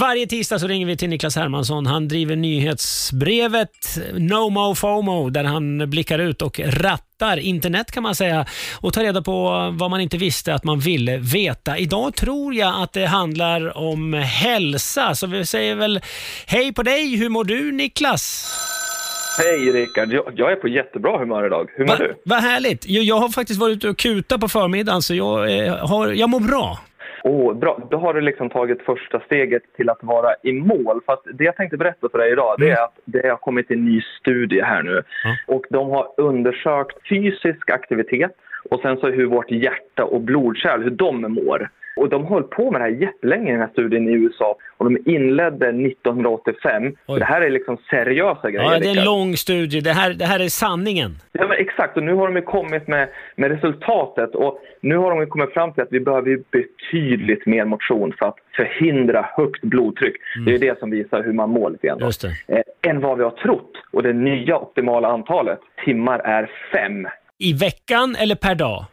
Varje tisdag så ringer vi till Niklas Hermansson. Han driver nyhetsbrevet No Mo FOMO där han blickar ut och rattar internet kan man säga och tar reda på vad man inte visste att man ville veta. Idag tror jag att det handlar om hälsa, så vi säger väl hej på dig. Hur mår du Niklas? Hej Rickard, jag, jag är på jättebra humör idag. Hur mår Va, du? Vad härligt. Jag, jag har faktiskt varit ute och kutat på förmiddagen så jag, eh, har, jag mår bra. Åh, bra. Då har du liksom tagit första steget till att vara i mål. För det jag tänkte berätta för dig idag, det är att det har kommit en ny studie här nu. Och de har undersökt fysisk aktivitet och sen så hur vårt hjärta och blodkärl, hur de mår. Och de höll på med det här jättelänge i den här studien i USA. Och de inledde 1985. Så det här är liksom seriösa grejer. Ja, det är en lång studie. Det här, det här är sanningen. Ja, men exakt, och nu har de ju kommit med, med resultatet och nu har de ju kommit fram till att vi behöver ju betydligt mer motion för att förhindra högt blodtryck. Det är ju det som visar hur man mår lite grann. då. Just det. Eh, än vad vi har trott. Och det nya optimala antalet timmar är fem I veckan eller per dag?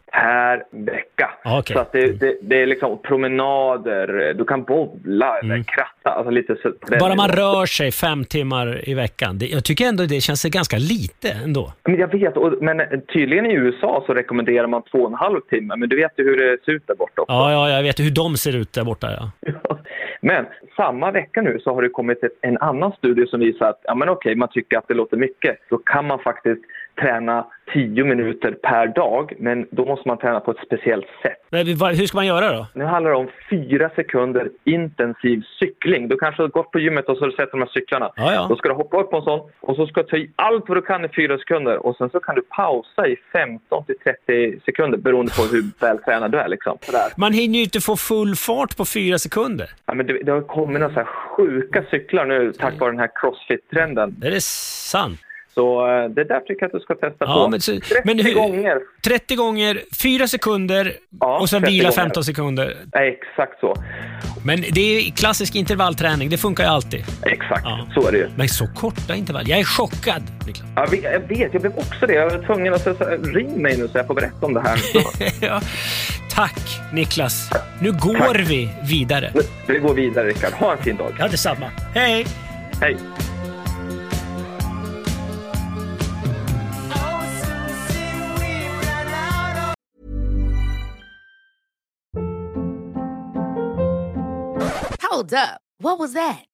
Per vecka. Ah, okej. Så att det, det, det är liksom promenader, du kan bowla eller kratta, alltså lite så Mm. Bara man rör sig fem timmar i veckan. Det, jag tycker ändå det känns ganska lite ändå. Men jag vet, och, men tydligen i USA så rekommenderar man två och en halv timme, men du vet ju hur det ser ut där borta också. Ja, ja, jag vet hur de ser ut där borta. Ja. Men samma vecka nu så har det kommit ett, en annan studie som visar att ja, men okej, man tycker att det låter mycket. Då kan man faktiskt träna 10 minuter per dag, men då måste man träna på ett speciellt sätt. Men hur ska man göra då? Nu handlar det om fyra sekunder intensiv cykling. Du kanske har gått på gymmet och så har du sett de här cyklarna. Ja, ja. Då ska du hoppa upp på en sån och så ska du ta i allt vad du kan i fyra sekunder och sen så kan du pausa i 15 till 30 sekunder beroende på hur vältränad du är. Liksom. Man hinner ju inte få full fart på fyra sekunder. Ja, men det, det har kommit några så sjuka cyklar nu tack vare den här crossfit-trenden. Är det sant? Så eh, det där tycker jag att du ska testa Ja, på. men så- 30 men hur- gånger. 30 gånger, fyra sekunder Ja, och sen 30 vila gånger. 15 sekunder. Ja, exakt så. Men det är klassisk intervallträning. Det funkar ju alltid. Exakt, Ja. så är det ju. Men så korta intervall. Jag är chockad, Niklas. Jag vet, jag vet, jag blev också det. Jag var tvungen att säga ring mig nu så jag får berätta om det här. ja. Tack, Niklas. Nu går vi vidare. Vi går vidare, Rickard. Ha en fin dag. Ja, detsamma. Hej! Hej! Hold up. What was that?